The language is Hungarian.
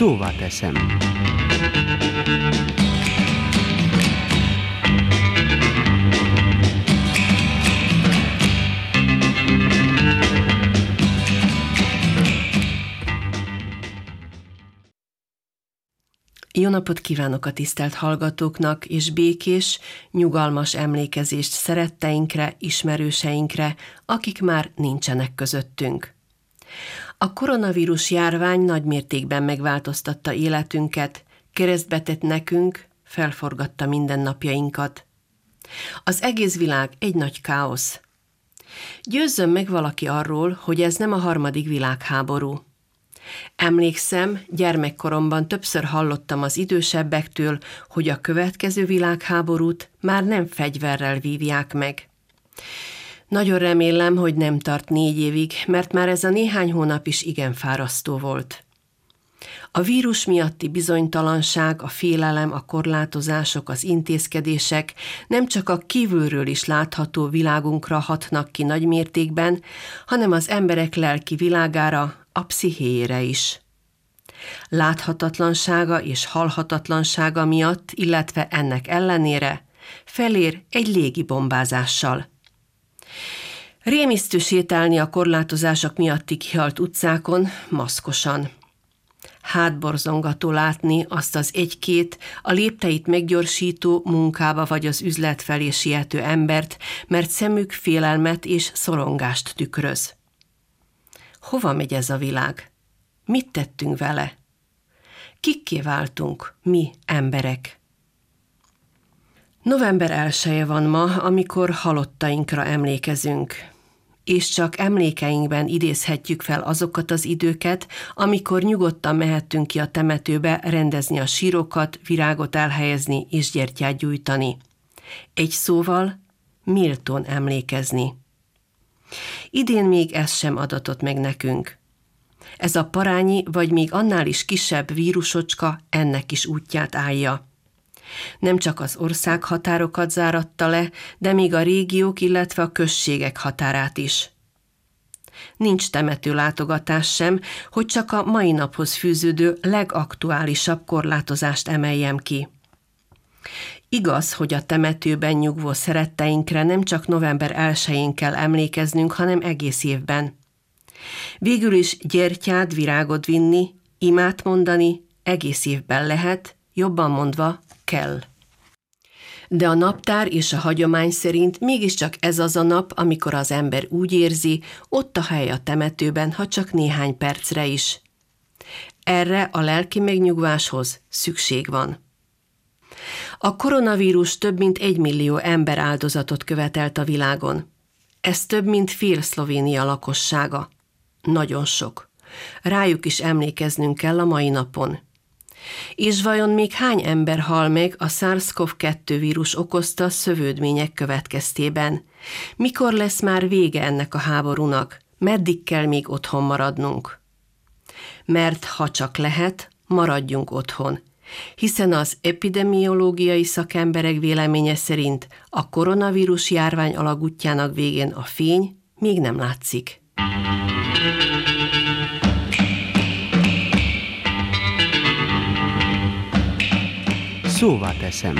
Szóval teszem. Jó napot kívánok a tisztelt hallgatóknak, és békés, nyugalmas emlékezést szeretteinkre, ismerőseinkre, akik már nincsenek közöttünk. A koronavírus járvány nagy mértékben megváltoztatta életünket, keresztbetett nekünk, felforgatta mindennapjainkat. Az egész világ egy nagy káosz. Győzzön meg valaki arról, hogy ez nem a harmadik világháború. Emlékszem, gyermekkoromban többször hallottam az idősebbektől, hogy a következő világháborút már nem fegyverrel vívják meg. Nagyon remélem, hogy nem tart négy évig, mert már ez a néhány hónap is igen fárasztó volt. A vírus miatti bizonytalanság, a félelem, a korlátozások, az intézkedések nem csak a kívülről is látható világunkra hatnak ki nagy mértékben, hanem az emberek lelki világára, a pszichéjére is. Láthatatlansága és halhatatlansága miatt, illetve ennek ellenére felér egy légi bombázással. Rémisztő sétálni a korlátozások miatti kihalt utcákon, maszkosan. Hátborzongató látni azt az egy-két, a lépteit meggyorsító munkába vagy az üzlet felé siető embert, mert szemük félelmet és szorongást tükröz. Hova megy ez a világ? Mit tettünk vele? Kikké váltunk, mi emberek? November elsője van ma, amikor halottainkra emlékezünk, és csak emlékeinkben idézhetjük fel azokat az időket, amikor nyugodtan mehettünk ki a temetőbe rendezni a sírokat, virágot elhelyezni és gyertyát gyújtani. Egy szóval, méltón emlékezni. Idén még ez sem adatott meg nekünk. Ez a parányi, vagy még annál is kisebb vírusocska ennek is útját állja. Nem csak az ország határokat záratta le, de még a régiók, illetve a községek határát is. Nincs temető látogatás sem, hogy csak a mai naphoz fűződő legaktuálisabb korlátozást emeljem ki. Igaz, hogy a temetőben nyugvó szeretteinkre nem csak november 1-én kell emlékeznünk, hanem egész évben. Végül is gyertyát, virágot vinni, imát mondani egész évben lehet, jobban mondva kell. De a naptár és a hagyomány szerint mégiscsak ez az a nap, amikor az ember úgy érzi, ott a hely a temetőben, ha csak néhány percre is. Erre a lelki megnyugváshoz szükség van. A koronavírus több mint egy millió ember áldozatot követelt a világon. Ez több mint fél Szlovénia lakossága. Nagyon sok. Rájuk is emlékeznünk kell a mai napon. És vajon még hány ember hal meg a SARS-CoV-2 vírus okozta szövődmények következtében? Mikor lesz már vége ennek a háborúnak? Meddig kell még otthon maradnunk? Mert ha csak lehet, maradjunk otthon, hiszen az epidemiológiai szakemberek véleménye szerint a koronavírus járvány alagútjának végén a fény még nem látszik. Szóval teszem.